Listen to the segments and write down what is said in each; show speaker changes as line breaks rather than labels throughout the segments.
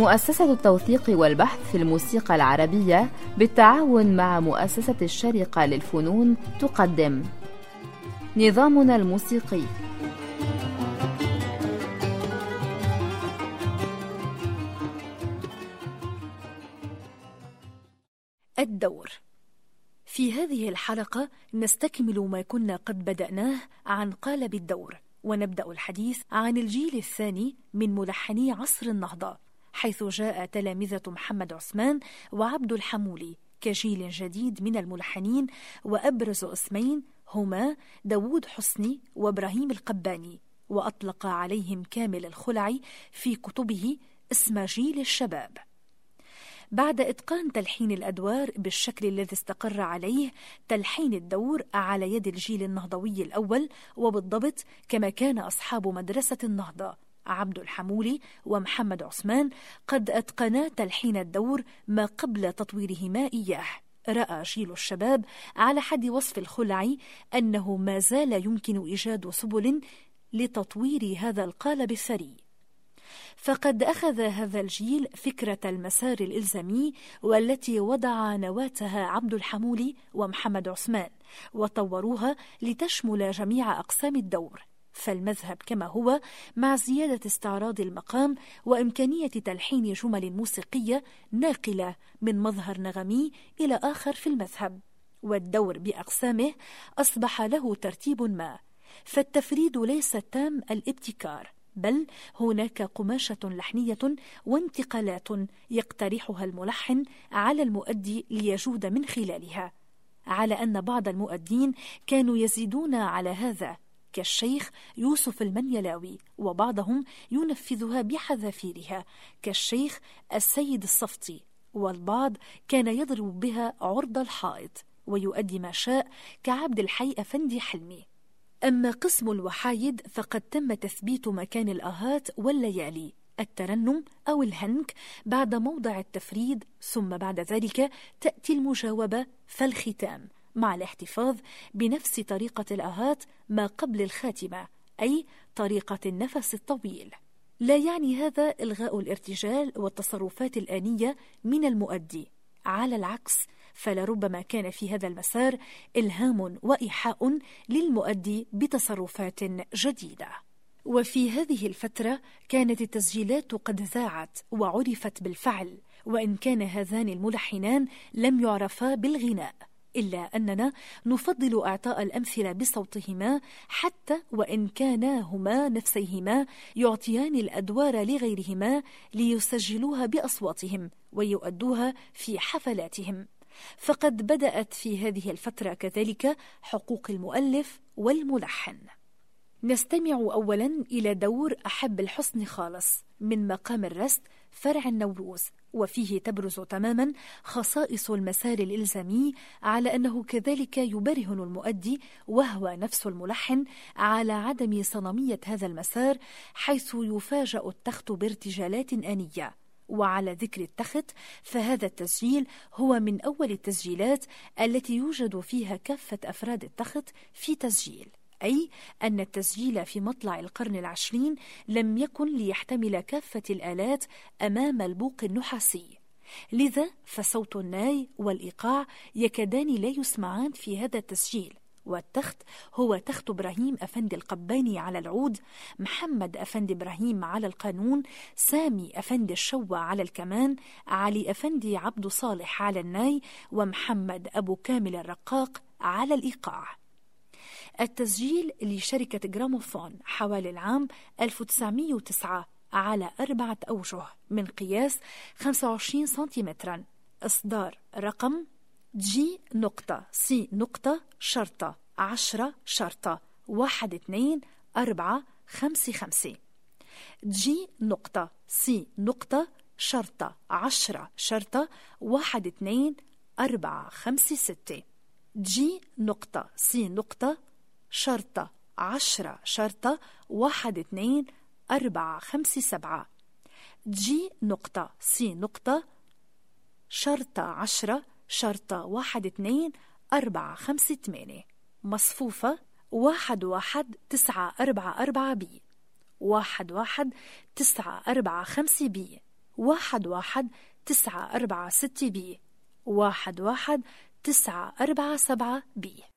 مؤسسة التوثيق والبحث في الموسيقى العربية بالتعاون مع مؤسسة الشرقة للفنون تقدم. نظامنا الموسيقي.
الدور. في هذه الحلقة نستكمل ما كنا قد بدأناه عن قالب الدور ونبدأ الحديث عن الجيل الثاني من ملحني عصر النهضة. حيث جاء تلامذة محمد عثمان وعبد الحمولي كجيل جديد من الملحنين وأبرز اسمين هما داوود حسني وإبراهيم القباني وأطلق عليهم كامل الخلعي في كتبه اسم جيل الشباب. بعد إتقان تلحين الأدوار بالشكل الذي استقر عليه تلحين الدور على يد الجيل النهضوي الأول وبالضبط كما كان أصحاب مدرسة النهضة. عبد الحمولي ومحمد عثمان قد أتقنا تلحين الدور ما قبل تطويرهما إياه. رأى جيل الشباب على حد وصف الخلعي أنه ما زال يمكن إيجاد سبل لتطوير هذا القالب الثري. فقد أخذ هذا الجيل فكرة المسار الإلزامي والتي وضع نواتها عبد الحمولي ومحمد عثمان وطوروها لتشمل جميع أقسام الدور. فالمذهب كما هو مع زيادة استعراض المقام وإمكانية تلحين جمل موسيقية ناقلة من مظهر نغمي إلى آخر في المذهب. والدور بأقسامه أصبح له ترتيب ما فالتفريد ليس تام الابتكار بل هناك قماشة لحنية وانتقالات يقترحها الملحن على المؤدي ليجود من خلالها على أن بعض المؤدين كانوا يزيدون على هذا. كالشيخ يوسف المنيلاوي وبعضهم ينفذها بحذافيرها كالشيخ السيد الصفتي والبعض كان يضرب بها عرض الحائط ويؤدي ما شاء كعبد الحي أفندي حلمي. أما قسم الوحايد فقد تم تثبيت مكان الآهات والليالي الترنم أو الهنك بعد موضع التفريد ثم بعد ذلك تأتي المجاوبة فالختام. مع الاحتفاظ بنفس طريقة الآهات ما قبل الخاتمة أي طريقة النفس الطويل. لا يعني هذا إلغاء الارتجال والتصرفات الآنية من المؤدي. على العكس فلربما كان في هذا المسار إلهام وإيحاء للمؤدي بتصرفات جديدة. وفي هذه الفترة كانت التسجيلات قد ذاعت وعرفت بالفعل وإن كان هذان الملحنان لم يعرفا بالغناء. إلا أننا نفضل إعطاء الأمثلة بصوتهما حتى وإن كانا هما نفسيهما يعطيان الأدوار لغيرهما ليسجلوها بأصواتهم ويؤدوها في حفلاتهم. فقد بدأت في هذه الفترة كذلك حقوق المؤلف والملحن. نستمع أولا إلى دور أحب الحسن خالص من مقام الرست فرع النوروز وفيه تبرز تماما خصائص المسار الإلزامي على أنه كذلك يبرهن المؤدي وهو نفس الملحن على عدم صنمية هذا المسار حيث يفاجأ التخت بارتجالات آنية. وعلى ذكر التخت فهذا التسجيل هو من أول التسجيلات التي يوجد فيها كافة أفراد التخت في تسجيل. أي أن التسجيل في مطلع القرن العشرين لم يكن ليحتمل كافة الآلات أمام البوق النحاسي. لذا فصوت الناي والإيقاع يكادان لا يسمعان في هذا التسجيل والتخت هو تخت إبراهيم أفندي القباني على العود محمد أفندي إبراهيم على القانون سامي أفندي الشوى على الكمان علي أفندي عبد صالح على الناي ومحمد أبو كامل الرقاق على الإيقاع. التسجيل لشركة جراموفون حوالي العام 1909 على أربعة أوجه من قياس 25 سنتيمترا. إصدار رقم G نقطة C نقطة شرطة عشرة شرطة واحد اثنين أربعة خمسة خمسة. G نقطة C نقطة شرطة عشرة شرطة واحد اثنين أربعة خمسة ستة. G نقطة C نقطة شرطة عشرة شرطة واحد اثنين أربعة خمسة سبعة. G نقطة C نقطة شرطة عشرة شرطة واحد اثنين أربعة خمسة ثمانية مصفوفة واحد واحد تسعة أربعة أربعة B. واحد واحد تسعة أربعة خمسة B.
واحد واحد تسعة أربعة ستة B. واحد واحد تسعة أربعة سبعة B.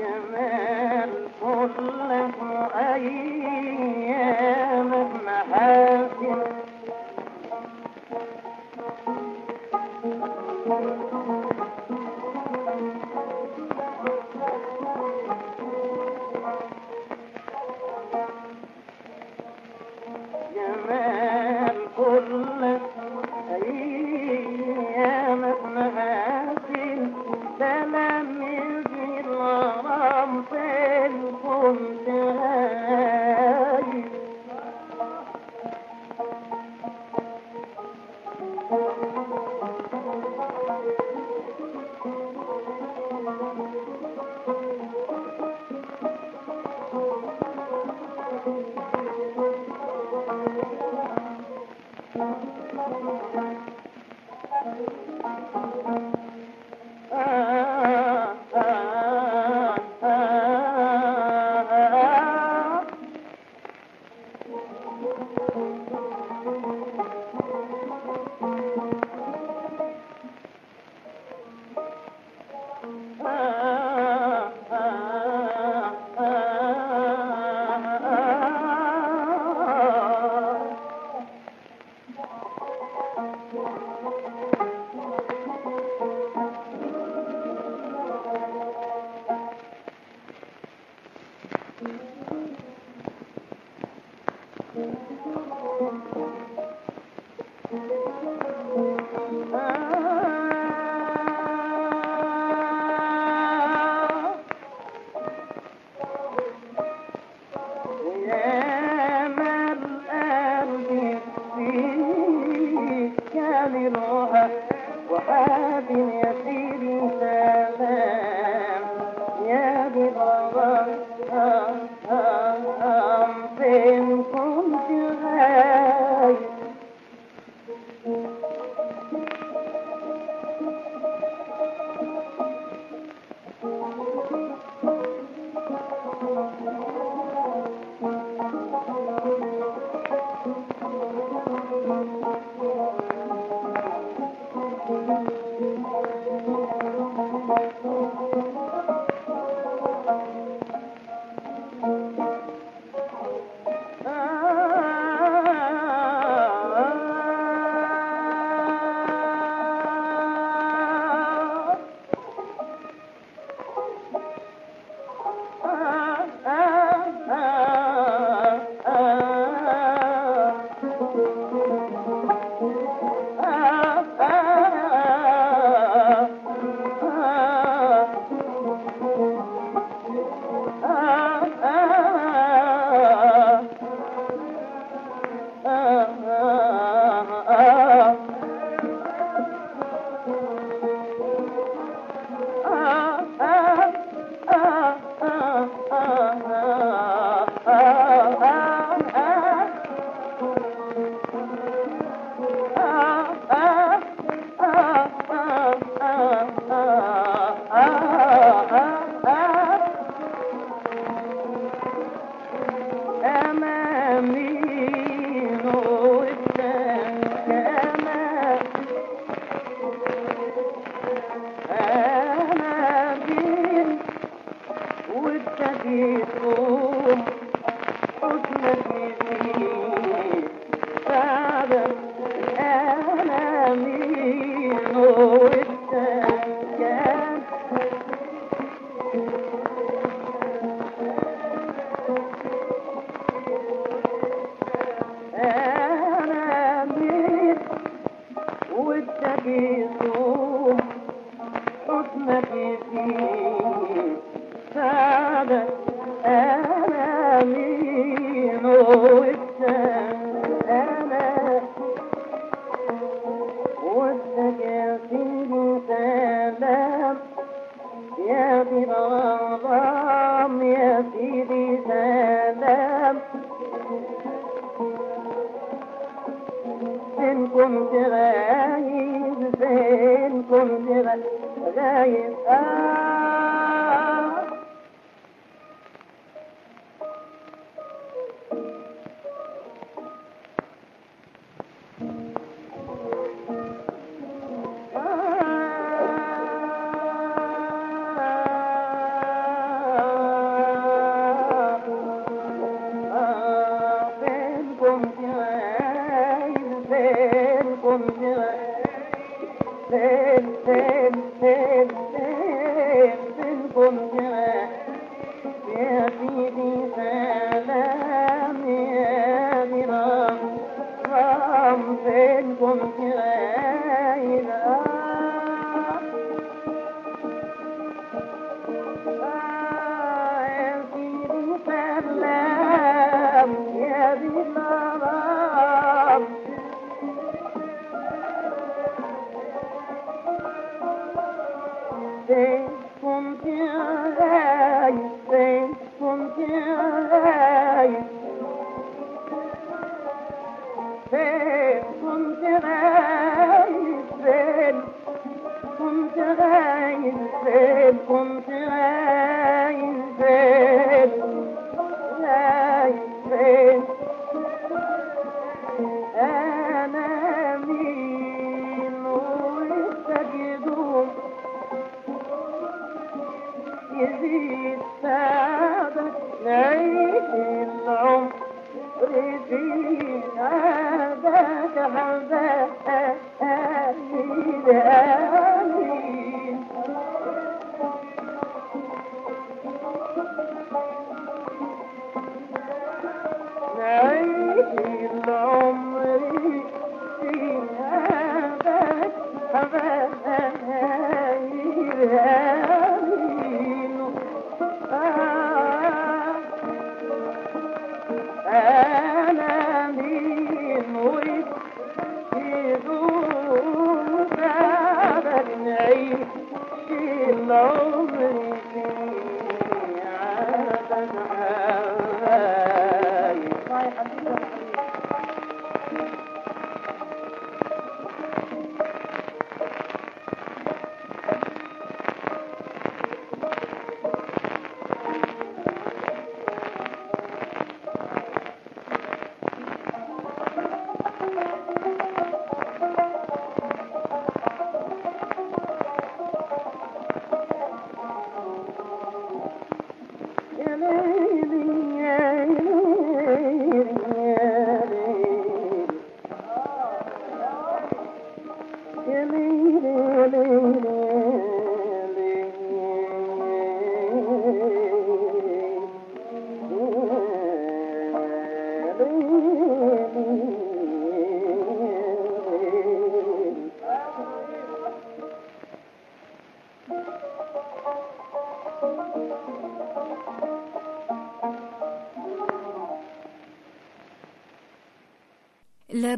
yemen
olur.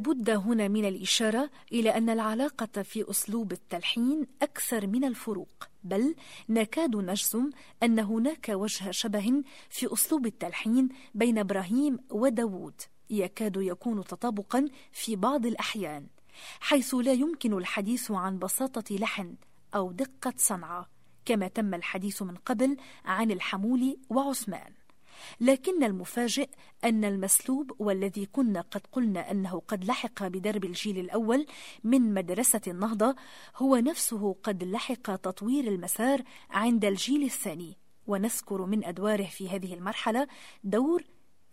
بد هنا من الإشارة إلى أن العلاقة في أسلوب التلحين أكثر من الفروق بل نكاد نجزم أن هناك وجه شبه في أسلوب التلحين بين إبراهيم وداود يكاد يكون تطابقا في بعض الأحيان حيث لا يمكن الحديث عن بساطة لحن أو دقة صنعة كما تم الحديث من قبل عن الحمول وعثمان. لكن المفاجئ أن المسلوب والذي كنا قد قلنا أنه قد لحق بدرب الجيل الأول من مدرسة النهضة هو نفسه قد لحق تطوير المسار عند الجيل الثاني. ونذكر من أدواره في هذه المرحلة دور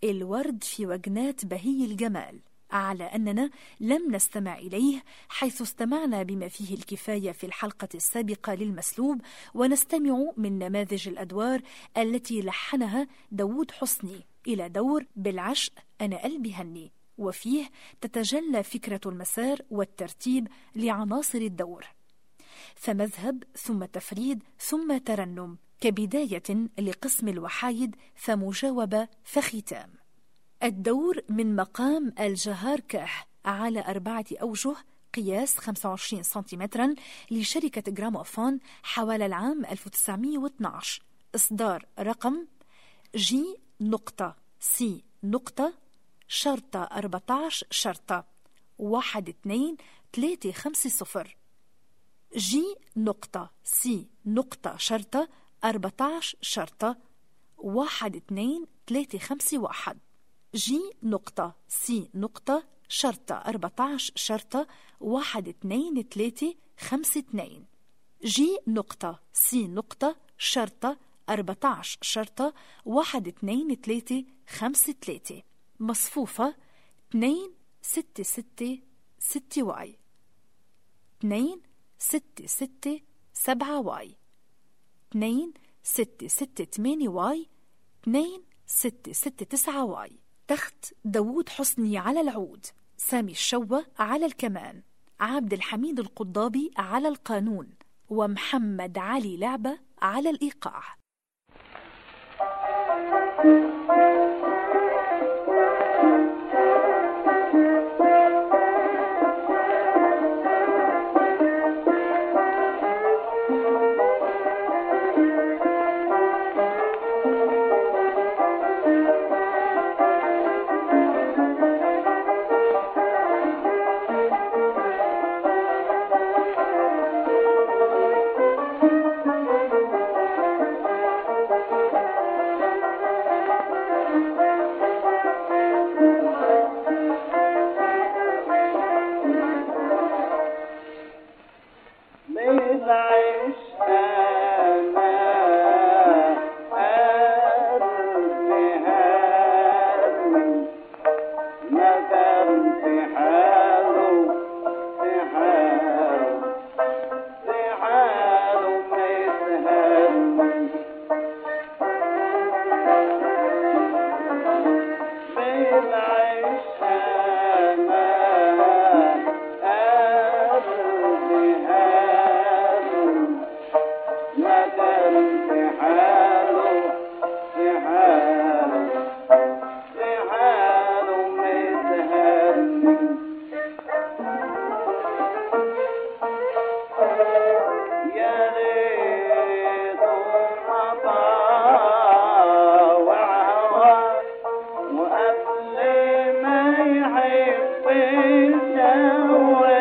الورد في وجنات بهي الجمال. على أننا لم نستمع إليه حيث استمعنا بما فيه الكفاية في الحلقة السابقة للمسلوب ونستمع من نماذج الأدوار التي لحنها داود حسني إلى دور بالعشق أنا قلبي هني. وفيه تتجلى فكرة المسار والترتيب لعناصر الدور. فمذهب ثم تفريد ثم ترنم كبداية لقسم الوحايد فمجاوبة فختام. الدور من مقام الجهاركه على أربعة أوجه قياس 25 سنتيمترا لشركة جراموفون حوالي العام 1912 إصدار رقم G نقطة C نقطة شرطة 14 شرطة. واحد اثنين ثلاثة خمسة صفر. G نقطة C نقطة شرطة 14 شرطة. واحد اثنين ثلاثة خمسة واحد. G نقطة C نقطة شرطة 14 شرطة واحد اتنين تلاتة خمسة اتنين G نقطة C نقطة شرطة 14 شرطة واحد اتنين تلاتة خمسة تلاتة مصفوفة اتنين ستة ستة ستة Y. اتنين ستة ستة سبعة Y. اتنين ستة ستة تمانية Y. اتنين ستة ستة تسعة Y. تخت داوود حسني على العود سامي الشوة على الكمان عبد الحميد القضابي على القانون ومحمد علي لعبة على الإيقاع.
way down.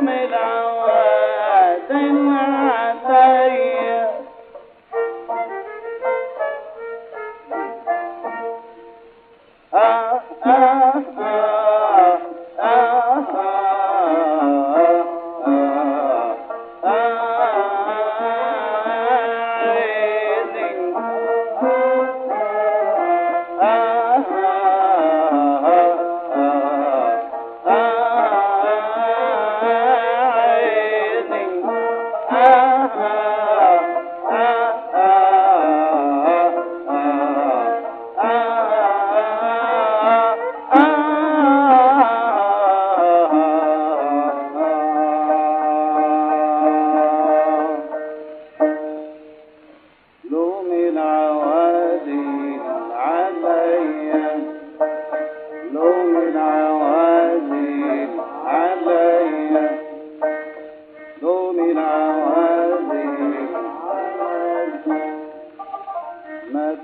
mera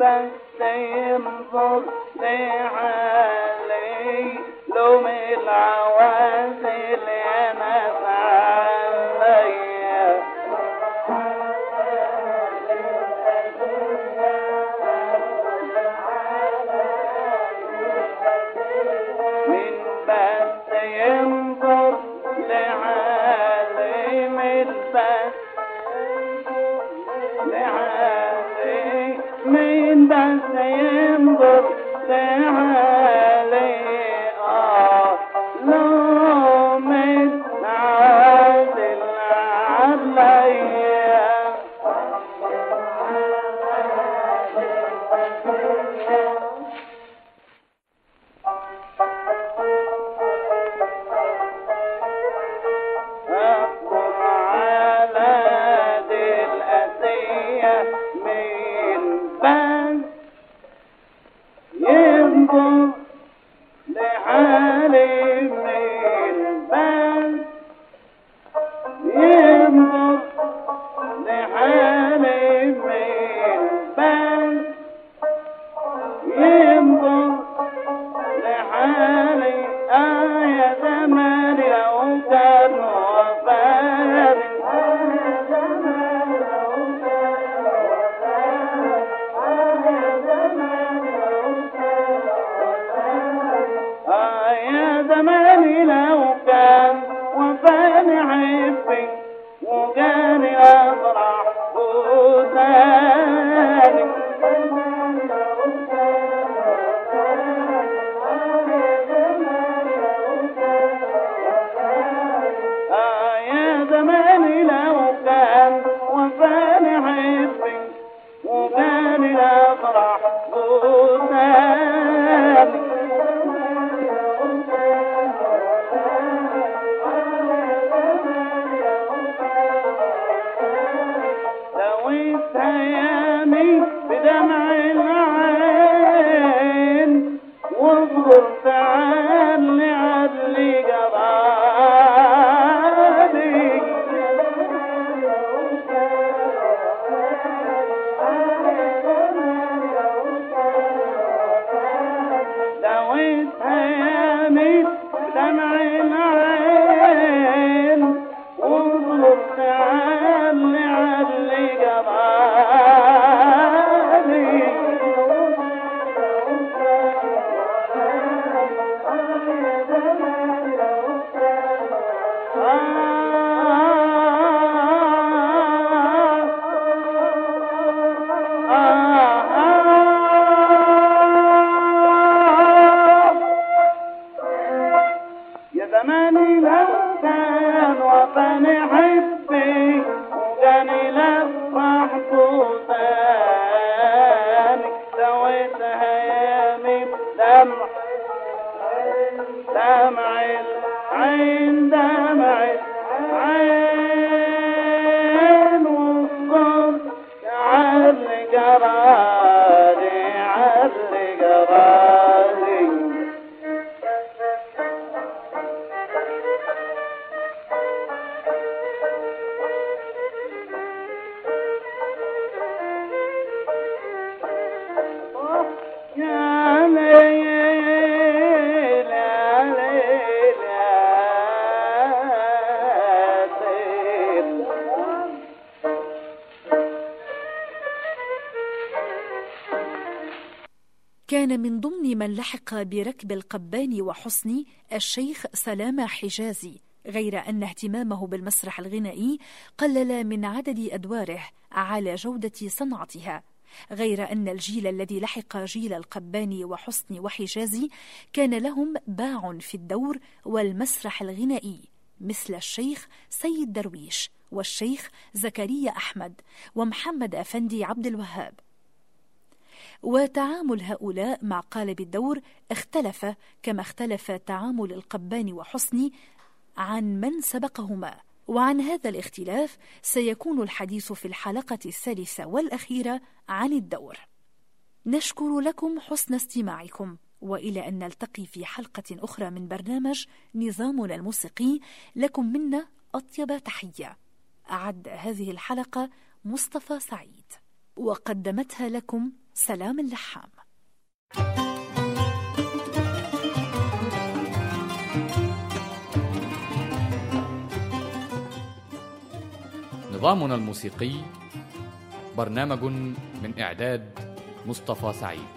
بس ينظر لعالم.
down. من ضمن من لحق بركب القباني وحسني الشيخ سلامة حجازي غير أن اهتمامه بالمسرح الغنائي قلل من عدد أدواره على جودة صنعتها غير أن الجيل الذي لحق جيل القباني وحسني وحجازي كان لهم باع في الدور والمسرح الغنائي مثل الشيخ سيد درويش والشيخ زكريا أحمد ومحمد أفندي عبد الوهاب. وتعامل هؤلاء مع قالب الدور اختلف كما اختلف تعامل القباني وحسني عن من سبقهما. وعن هذا الاختلاف سيكون الحديث في الحلقة الثالثة والأخيرة عن الدور. نشكر لكم حسن استماعكم وإلى أن نلتقي في حلقة أخرى من برنامج نظامنا الموسيقي. لكم منا أطيب تحية. أعد هذه الحلقة مصطفى سعيد. وقدمتها لكم سلام اللحام.
نظامنا الموسيقي برنامج من إعداد مصطفى سعيد.